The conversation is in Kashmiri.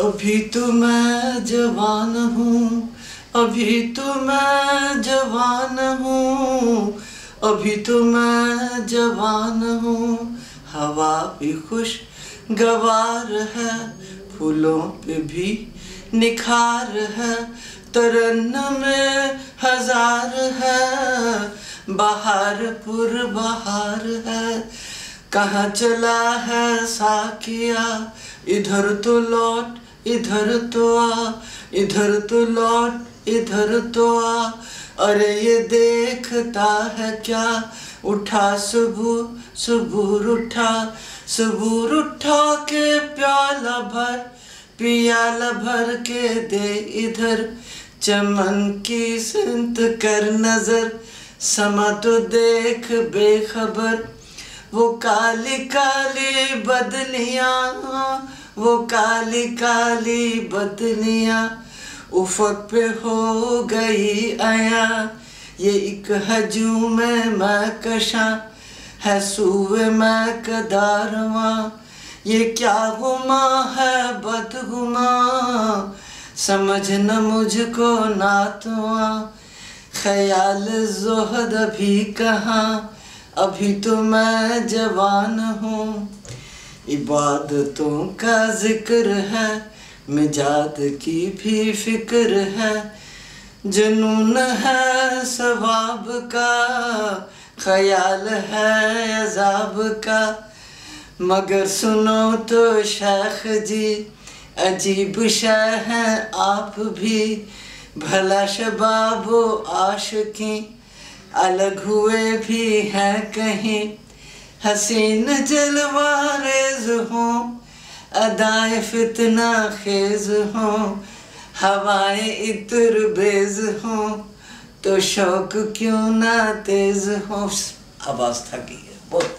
अभी तो मैं जवान हूँ अभी तो मैं जवान हूँ अभी तो मैं जवान हूँ। हवा भी खुश गवार है फूलों पे भी निखार है तरन में हजार है ہر पुर ہزار है। कहाँ चला है साकिया इधर तो लौट इधर तो आ इधर तो लौट इधर तो आ। अरे ये देखता है क्या? उठा सुबह داہ उठा। اُٹھا उठा के प्याला भर کہ भर के दे इधर। चमन की सिंत कर नजर समा तो देख बेखबर। वो काली काली بدلیا वो काली काली बदलियाँ उफक पे हो गई आया। ये एक کالی मैं कशा है सूए मैं مے ये क्या गुमा है बदगुमा। समझ न मुझको نا ख्याल जोहद अभी زُہد अभी तो मैं जवान हूँ। इबादतों का जिक्र है मिजाद की भी फिक्र है। जुनून है सवाब का ख्याल है अजाब का। मगर सुनो तो शेख जी अजीब शह شاخ आप भी। भला آپاب आशकी अलग हुए भी हैं कहीं। हसीन जलवा खेज हों अदाए फितना खेज हों हवाएं इतर बेज हों तो शौक क्यों ना तेज हों? आवाज़ थकी है बहुत।